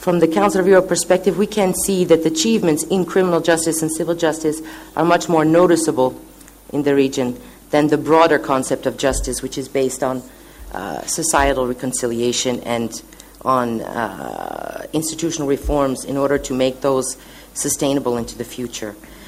from the Council of Europe perspective, we can see that the achievements in criminal justice and civil justice are much more noticeable in the region than the broader concept of justice, which is based on uh, societal reconciliation and on uh, institutional reforms in order to make those sustainable into the future.